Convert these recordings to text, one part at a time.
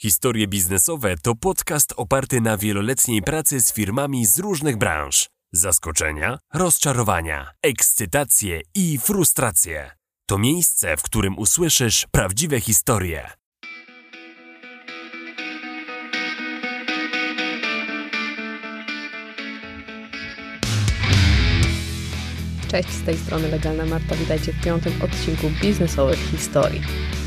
Historie biznesowe to podcast oparty na wieloletniej pracy z firmami z różnych branż. Zaskoczenia, rozczarowania, ekscytacje i frustracje. To miejsce, w którym usłyszysz prawdziwe historie. Cześć, z tej strony Legalna Marta. Witajcie w piątym odcinku biznesowych historii.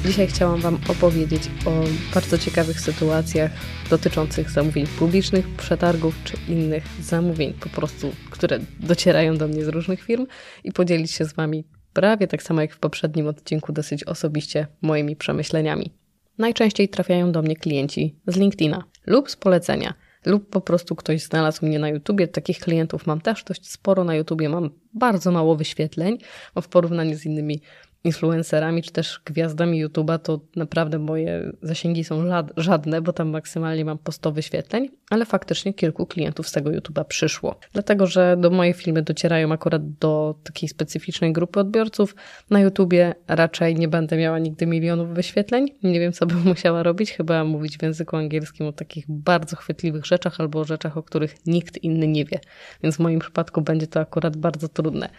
Dzisiaj chciałam Wam opowiedzieć o bardzo ciekawych sytuacjach dotyczących zamówień publicznych, przetargów czy innych zamówień, po prostu, które docierają do mnie z różnych firm i podzielić się z Wami prawie tak samo jak w poprzednim odcinku, dosyć osobiście moimi przemyśleniami. Najczęściej trafiają do mnie klienci z LinkedIna lub z polecenia lub po prostu ktoś znalazł mnie na YouTubie. Takich klientów mam też dość sporo na YouTubie, mam bardzo mało wyświetleń, bo w porównaniu z innymi influencerami czy też gwiazdami YouTube'a, to naprawdę moje zasięgi są żadne, bo tam maksymalnie mam po 100 wyświetleń, ale faktycznie kilku klientów z tego YouTube'a przyszło. Dlatego, że do moje filmy docierają akurat do takiej specyficznej grupy odbiorców. Na YouTubie raczej nie będę miała nigdy milionów wyświetleń. Nie wiem, co bym musiała robić, chyba mówić w języku angielskim o takich bardzo chwytliwych rzeczach albo o rzeczach, o których nikt inny nie wie. Więc w moim przypadku będzie to akurat bardzo trudne.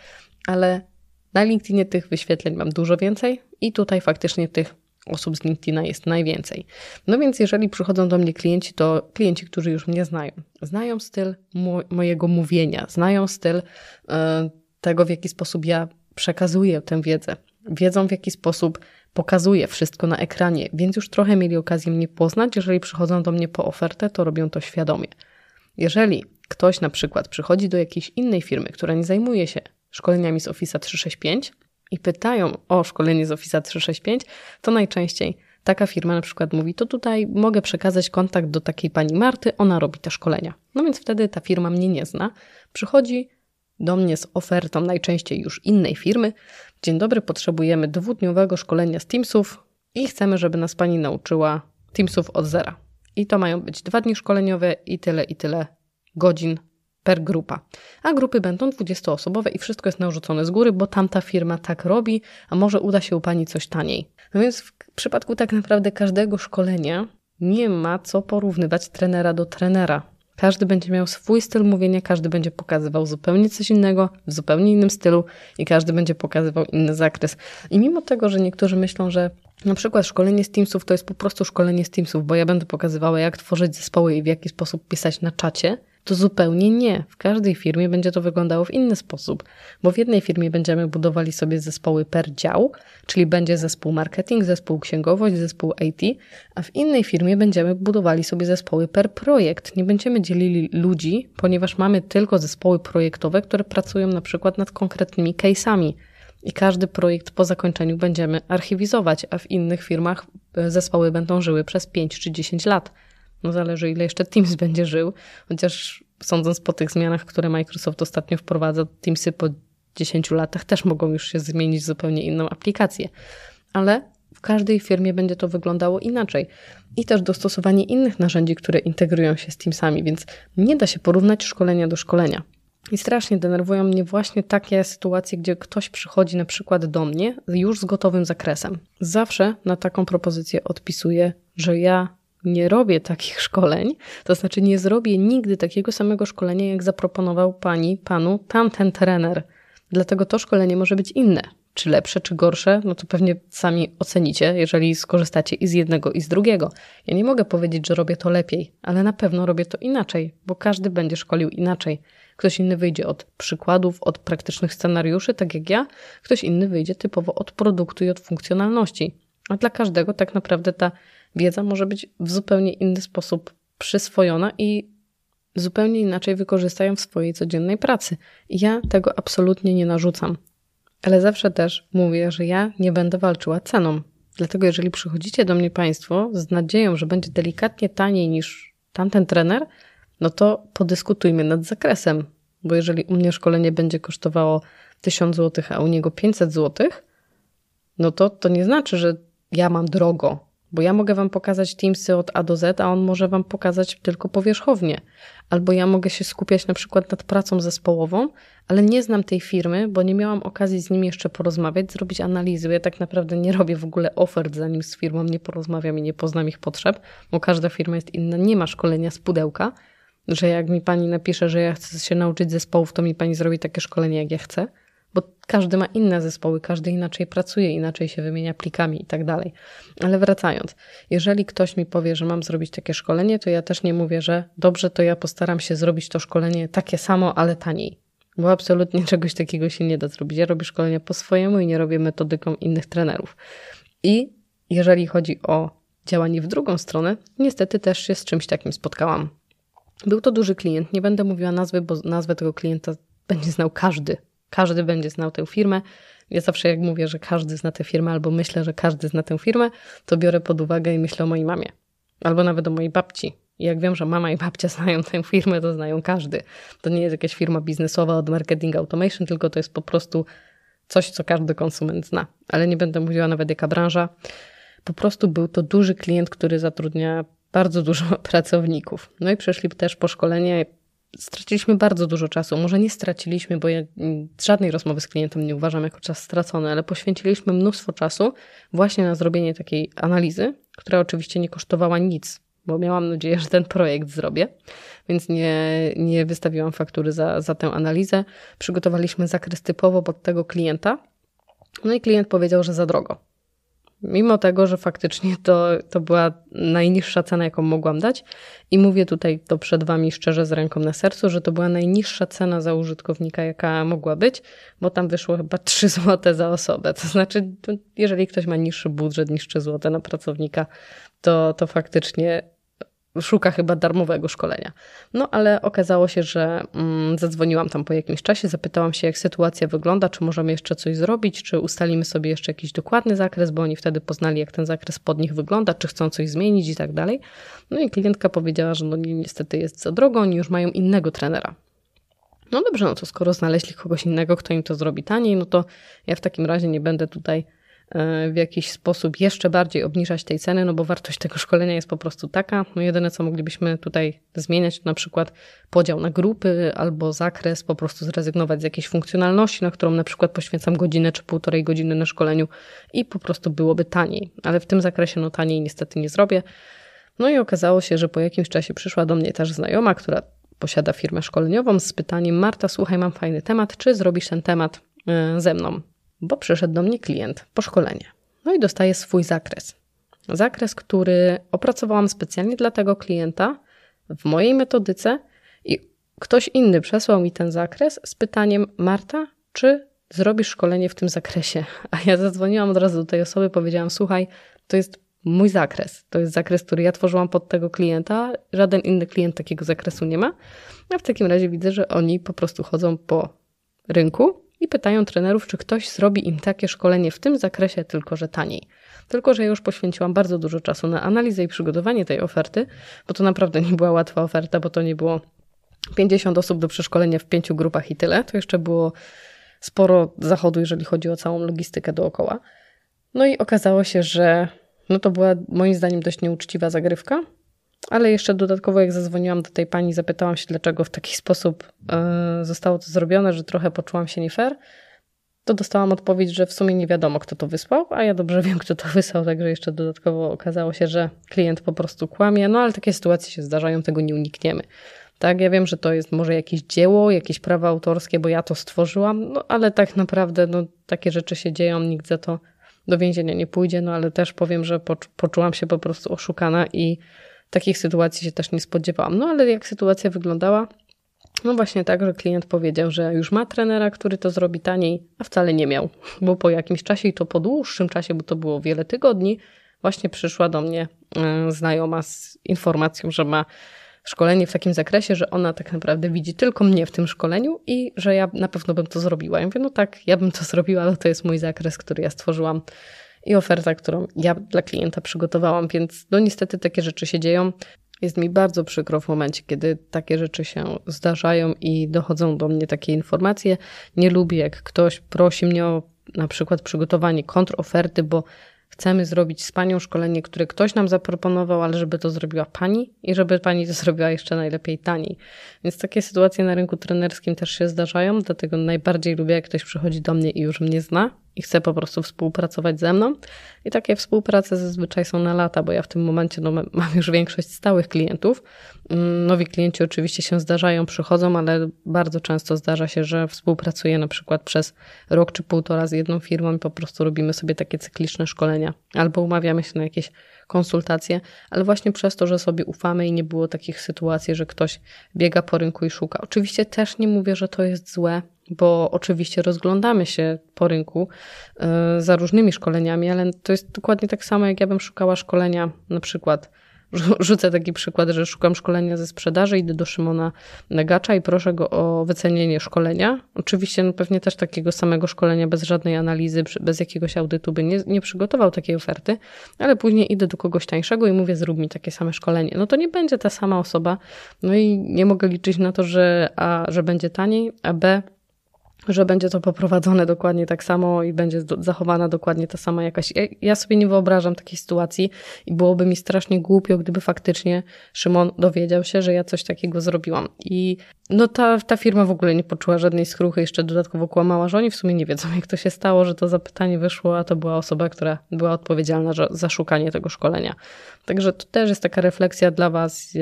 Ale na LinkedInie tych wyświetleń mam dużo więcej i tutaj faktycznie tych osób z LinkedIna jest najwięcej. No więc jeżeli przychodzą do mnie klienci, to klienci, którzy już mnie znają, znają styl mo mojego mówienia, znają styl y, tego, w jaki sposób ja przekazuję tę wiedzę, wiedzą w jaki sposób pokazuję wszystko na ekranie, więc już trochę mieli okazję mnie poznać. Jeżeli przychodzą do mnie po ofertę, to robią to świadomie. Jeżeli ktoś na przykład przychodzi do jakiejś innej firmy, która nie zajmuje się szkoleniami z Office 365 i pytają o szkolenie z Office 365, to najczęściej taka firma na przykład mówi, to tutaj mogę przekazać kontakt do takiej pani Marty, ona robi te szkolenia. No więc wtedy ta firma mnie nie zna, przychodzi do mnie z ofertą najczęściej już innej firmy. Dzień dobry, potrzebujemy dwudniowego szkolenia z Teamsów i chcemy, żeby nas pani nauczyła Teamsów od zera. I to mają być dwa dni szkoleniowe i tyle, i tyle godzin per grupa. A grupy będą 20-osobowe i wszystko jest narzucone z góry, bo tamta firma tak robi, a może uda się u pani coś taniej. No więc w przypadku tak naprawdę każdego szkolenia nie ma co porównywać trenera do trenera. Każdy będzie miał swój styl mówienia, każdy będzie pokazywał zupełnie coś innego, w zupełnie innym stylu i każdy będzie pokazywał inny zakres. I mimo tego, że niektórzy myślą, że na przykład szkolenie z Teamsów to jest po prostu szkolenie z Teamsów, bo ja będę pokazywała, jak tworzyć zespoły i w jaki sposób pisać na czacie, to zupełnie nie. W każdej firmie będzie to wyglądało w inny sposób, bo w jednej firmie będziemy budowali sobie zespoły per dział, czyli będzie zespół marketing, zespół księgowość, zespół IT, a w innej firmie będziemy budowali sobie zespoły per projekt. Nie będziemy dzielili ludzi, ponieważ mamy tylko zespoły projektowe, które pracują na przykład nad konkretnymi case'ami. I każdy projekt po zakończeniu będziemy archiwizować, a w innych firmach e, zespoły będą żyły przez 5 czy 10 lat. No zależy, ile jeszcze Teams będzie żył, chociaż sądząc po tych zmianach, które Microsoft ostatnio wprowadza, Teamsy po 10 latach też mogą już się zmienić w zupełnie inną aplikację. Ale w każdej firmie będzie to wyglądało inaczej. I też dostosowanie innych narzędzi, które integrują się z Teamsami, więc nie da się porównać szkolenia do szkolenia. I strasznie denerwują mnie właśnie takie sytuacje, gdzie ktoś przychodzi na przykład do mnie już z gotowym zakresem. Zawsze na taką propozycję odpisuję, że ja nie robię takich szkoleń, to znaczy nie zrobię nigdy takiego samego szkolenia, jak zaproponował pani, panu tamten trener. Dlatego to szkolenie może być inne. Czy lepsze, czy gorsze, no to pewnie sami ocenicie, jeżeli skorzystacie i z jednego, i z drugiego. Ja nie mogę powiedzieć, że robię to lepiej, ale na pewno robię to inaczej, bo każdy będzie szkolił inaczej. Ktoś inny wyjdzie od przykładów, od praktycznych scenariuszy, tak jak ja, ktoś inny wyjdzie typowo od produktu i od funkcjonalności. A dla każdego tak naprawdę ta wiedza może być w zupełnie inny sposób przyswojona i zupełnie inaczej wykorzystają w swojej codziennej pracy. Ja tego absolutnie nie narzucam. Ale zawsze też mówię, że ja nie będę walczyła ceną. Dlatego, jeżeli przychodzicie do mnie Państwo z nadzieją, że będzie delikatnie taniej niż tamten trener, no to podyskutujmy nad zakresem. Bo jeżeli u mnie szkolenie będzie kosztowało 1000 zł, a u niego 500 zł, no to to nie znaczy, że ja mam drogo, Bo ja mogę Wam pokazać Teamsy od A do Z, a on może Wam pokazać tylko powierzchownie. Albo ja mogę się skupiać na przykład nad pracą zespołową, ale nie znam tej firmy, bo nie miałam okazji z nimi jeszcze porozmawiać, zrobić analizy. Ja tak naprawdę nie robię w ogóle ofert, zanim z firmą nie porozmawiam i nie poznam ich potrzeb, bo każda firma jest inna. Nie ma szkolenia z pudełka, że jak mi pani napisze, że ja chcę się nauczyć zespołów, to mi pani zrobi takie szkolenie, jak ja chcę bo każdy ma inne zespoły, każdy inaczej pracuje, inaczej się wymienia plikami i tak dalej. Ale wracając, jeżeli ktoś mi powie, że mam zrobić takie szkolenie, to ja też nie mówię, że dobrze, to ja postaram się zrobić to szkolenie takie samo, ale taniej. Bo absolutnie czegoś takiego się nie da zrobić. Ja robię szkolenie po swojemu i nie robię metodyką innych trenerów. I jeżeli chodzi o działanie w drugą stronę, niestety też się z czymś takim spotkałam. Był to duży klient, nie będę mówiła nazwy, bo nazwę tego klienta będzie znał każdy każdy będzie znał tę firmę. Ja zawsze jak mówię, że każdy zna tę firmę, albo myślę, że każdy zna tę firmę, to biorę pod uwagę i myślę o mojej mamie. Albo nawet o mojej babci. I jak wiem, że mama i babcia znają tę firmę, to znają każdy. To nie jest jakaś firma biznesowa od marketing automation, tylko to jest po prostu coś, co każdy konsument zna. Ale nie będę mówiła nawet jaka branża. Po prostu był to duży klient, który zatrudnia bardzo dużo pracowników. No i przeszli też po szkolenie straciliśmy bardzo dużo czasu. Może nie straciliśmy, bo ja żadnej rozmowy z klientem nie uważam jako czas stracony, ale poświęciliśmy mnóstwo czasu właśnie na zrobienie takiej analizy, która oczywiście nie kosztowała nic, bo miałam nadzieję, że ten projekt zrobię, więc nie, nie wystawiłam faktury za, za tę analizę. Przygotowaliśmy zakres typowo pod tego klienta. No i klient powiedział, że za drogo. Mimo tego, że faktycznie to, to była najniższa cena, jaką mogłam dać, i mówię tutaj to przed Wami szczerze z ręką na sercu, że to była najniższa cena za użytkownika, jaka mogła być, bo tam wyszło chyba 3 zł za osobę. To znaczy, jeżeli ktoś ma niższy budżet niż 3 zł na pracownika, to, to faktycznie szuka chyba darmowego szkolenia. No ale okazało się, że mm, zadzwoniłam tam po jakimś czasie, zapytałam się, jak sytuacja wygląda, czy możemy jeszcze coś zrobić, czy ustalimy sobie jeszcze jakiś dokładny zakres, bo oni wtedy poznali, jak ten zakres pod nich wygląda, czy chcą coś zmienić i tak dalej. No i klientka powiedziała, że no niestety jest za drogo, oni już mają innego trenera. No dobrze, no to skoro znaleźli kogoś innego, kto im to zrobi taniej, no to ja w takim razie nie będę tutaj w jakiś sposób jeszcze bardziej obniżać tej ceny, no bo wartość tego szkolenia jest po prostu taka. No jedyne, co moglibyśmy tutaj zmieniać, na przykład podział na grupy albo zakres, po prostu zrezygnować z jakiejś funkcjonalności, na którą na przykład poświęcam godzinę czy półtorej godziny na szkoleniu i po prostu byłoby taniej. Ale w tym zakresie no taniej niestety nie zrobię. No i okazało się, że po jakimś czasie przyszła do mnie też znajoma, która posiada firmę szkoleniową z pytaniem Marta, słuchaj, mam fajny temat, czy zrobisz ten temat e, ze mną? Bo przyszedł do mnie klient po szkolenie. No i dostaje swój zakres. Zakres, który opracowałam specjalnie dla tego klienta w mojej metodyce i ktoś inny przesłał mi ten zakres z pytaniem: Marta, czy zrobisz szkolenie w tym zakresie? A ja zadzwoniłam od razu do tej osoby, powiedziałam: Słuchaj, to jest mój zakres. To jest zakres, który ja tworzyłam pod tego klienta. Żaden inny klient takiego zakresu nie ma. A w takim razie widzę, że oni po prostu chodzą po rynku i pytają trenerów, czy ktoś zrobi im takie szkolenie w tym zakresie, tylko że taniej. Tylko, że ja już poświęciłam bardzo dużo czasu na analizę i przygotowanie tej oferty, bo to naprawdę nie była łatwa oferta, bo to nie było 50 osób do przeszkolenia w pięciu grupach i tyle. To jeszcze było sporo zachodu, jeżeli chodzi o całą logistykę dookoła. No i okazało się, że no to była moim zdaniem dość nieuczciwa zagrywka, ale jeszcze dodatkowo, jak zadzwoniłam do tej pani, zapytałam się, dlaczego w taki sposób yy, zostało to zrobione, że trochę poczułam się nie fair, to dostałam odpowiedź, że w sumie nie wiadomo, kto to wysłał, a ja dobrze wiem, kto to wysłał, także jeszcze dodatkowo okazało się, że klient po prostu kłamie. No ale takie sytuacje się zdarzają, tego nie unikniemy. Tak, ja wiem, że to jest może jakieś dzieło, jakieś prawa autorskie, bo ja to stworzyłam, no ale tak naprawdę no, takie rzeczy się dzieją, nikt za to do więzienia nie pójdzie, no ale też powiem, że poczułam się po prostu oszukana i Takich sytuacji się też nie spodziewałam. No ale jak sytuacja wyglądała? No właśnie tak, że klient powiedział, że już ma trenera, który to zrobi taniej, a wcale nie miał, bo po jakimś czasie i to po dłuższym czasie, bo to było wiele tygodni, właśnie przyszła do mnie e, znajoma z informacją, że ma szkolenie w takim zakresie, że ona tak naprawdę widzi tylko mnie w tym szkoleniu i że ja na pewno bym to zrobiła. Ja mówię, no tak, ja bym to zrobiła, ale to jest mój zakres, który ja stworzyłam i oferta, którą ja dla klienta przygotowałam, więc no niestety takie rzeczy się dzieją. Jest mi bardzo przykro w momencie, kiedy takie rzeczy się zdarzają i dochodzą do mnie takie informacje. Nie lubię, jak ktoś prosi mnie o na przykład przygotowanie kontroferty, bo chcemy zrobić z panią szkolenie, które ktoś nam zaproponował, ale żeby to zrobiła pani i żeby pani to zrobiła jeszcze najlepiej taniej. Więc takie sytuacje na rynku trenerskim też się zdarzają, dlatego najbardziej lubię, jak ktoś przychodzi do mnie i już mnie zna i chce po prostu współpracować ze mną. I takie współprace zazwyczaj są na lata, bo ja w tym momencie no, mam już większość stałych klientów. Mm, nowi klienci oczywiście się zdarzają, przychodzą, ale bardzo często zdarza się, że współpracuję na przykład przez rok czy półtora z jedną firmą i po prostu robimy sobie takie cykliczne szkolenia albo umawiamy się na jakieś konsultacje, ale właśnie przez to, że sobie ufamy i nie było takich sytuacji, że ktoś biega po rynku i szuka. Oczywiście też nie mówię, że to jest złe, bo oczywiście rozglądamy się po rynku y, za różnymi szkoleniami, ale to jest dokładnie tak samo, jak ja bym szukała szkolenia na przykład Rzucę taki przykład, że szukam szkolenia ze sprzedaży, idę do Szymona Negacza i proszę go o wycenienie szkolenia. Oczywiście no pewnie też takiego samego szkolenia bez żadnej analizy, bez jakiegoś audytu by nie, nie przygotował takiej oferty, ale później idę do kogoś tańszego i mówię, zrób mi takie same szkolenie. No to nie będzie ta sama osoba, no i nie mogę liczyć na to, że A, że będzie taniej, a B, że będzie to poprowadzone dokładnie tak samo i będzie zachowana dokładnie ta sama jakaś. Ja sobie nie wyobrażam takiej sytuacji i byłoby mi strasznie głupio, gdyby faktycznie Szymon dowiedział się, że ja coś takiego zrobiłam. I no ta, ta firma w ogóle nie poczuła żadnej skruchy, jeszcze dodatkowo kłamała, że oni w sumie nie wiedzą, jak to się stało, że to zapytanie wyszło, a to była osoba, która była odpowiedzialna za szukanie tego szkolenia. Także to też jest taka refleksja dla Was.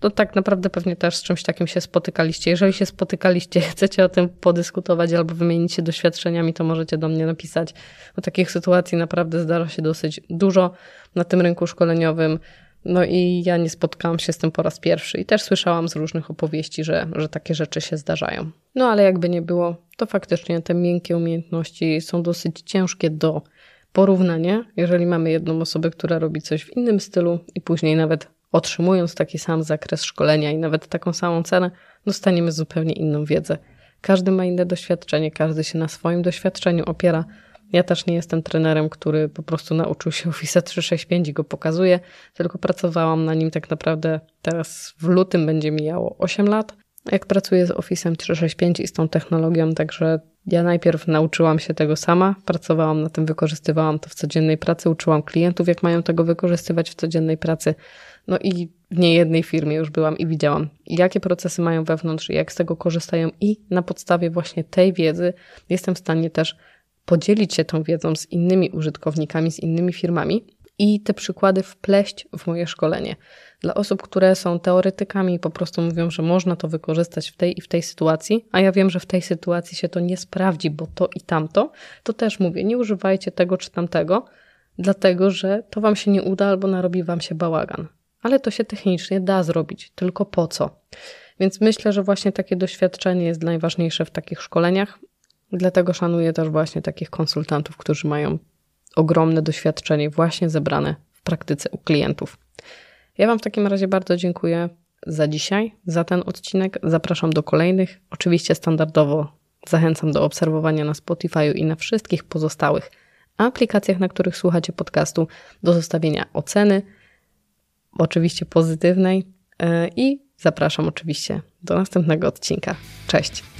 To tak naprawdę pewnie też z czymś takim się spotykaliście. Jeżeli się spotykaliście, chcecie o tym podyskutować albo wymienić się doświadczeniami, to możecie do mnie napisać. Bo takich sytuacji naprawdę zdarza się dosyć dużo na tym rynku szkoleniowym. No i ja nie spotkałam się z tym po raz pierwszy i też słyszałam z różnych opowieści, że, że takie rzeczy się zdarzają. No ale jakby nie było, to faktycznie te miękkie umiejętności są dosyć ciężkie do porównania, jeżeli mamy jedną osobę, która robi coś w innym stylu i później nawet otrzymując taki sam zakres szkolenia i nawet taką samą cenę, dostaniemy zupełnie inną wiedzę. Każdy ma inne doświadczenie, każdy się na swoim doświadczeniu opiera, ja też nie jestem trenerem, który po prostu nauczył się Office 365 i go pokazuje, tylko pracowałam na nim tak naprawdę teraz w lutym będzie mijało 8 lat. Jak pracuję z Office 365 i z tą technologią, także ja najpierw nauczyłam się tego sama, pracowałam na tym, wykorzystywałam to w codziennej pracy, uczyłam klientów, jak mają tego wykorzystywać w codziennej pracy. No i w niejednej firmie już byłam i widziałam, jakie procesy mają wewnątrz, jak z tego korzystają, i na podstawie właśnie tej wiedzy jestem w stanie też podzielić się tą wiedzą z innymi użytkownikami, z innymi firmami i te przykłady wpleść w moje szkolenie. Dla osób, które są teoretykami i po prostu mówią, że można to wykorzystać w tej i w tej sytuacji, a ja wiem, że w tej sytuacji się to nie sprawdzi, bo to i tamto, to też mówię, nie używajcie tego czy tamtego, dlatego że to wam się nie uda albo narobi wam się bałagan. Ale to się technicznie da zrobić, tylko po co? Więc myślę, że właśnie takie doświadczenie jest najważniejsze w takich szkoleniach. Dlatego szanuję też właśnie takich konsultantów, którzy mają ogromne doświadczenie właśnie zebrane w praktyce u klientów. Ja Wam w takim razie bardzo dziękuję za dzisiaj, za ten odcinek. Zapraszam do kolejnych. Oczywiście standardowo zachęcam do obserwowania na Spotify i na wszystkich pozostałych aplikacjach, na których słuchacie podcastu, do zostawienia oceny, oczywiście pozytywnej e, i zapraszam oczywiście do następnego odcinka. Cześć!